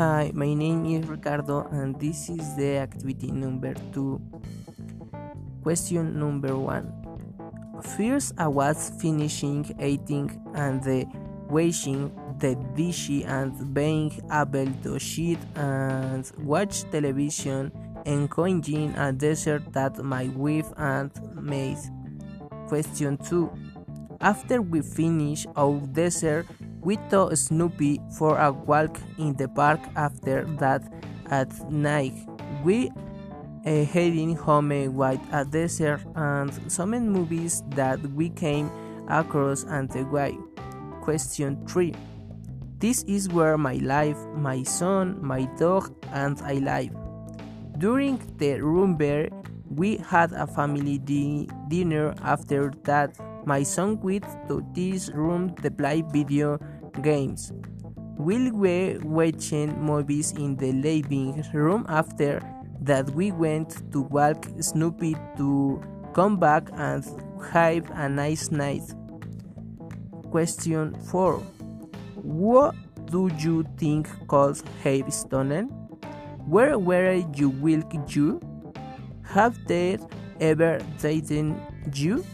Hi, my name is Ricardo, and this is the activity number two. Question number one. First, I was finishing eating and the washing the dishes and being able to sit and watch television and enjoying a dessert that my wife and made. Question 2. After we finish our dessert, we took Snoopy for a walk in the park after that at night. We uh, heading home with a dessert and some movies that we came across and the way. Question 3. This is where my life, my son, my dog, and I live. During the rumble, we had a family di dinner after that my son went to this room to play video games. We were watching movies in the living room after that we went to walk Snoopy to come back and have a nice night. Question 4. What do you think calls have stolen? Where were you will you? Have they ever dated? You.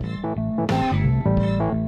Thank you.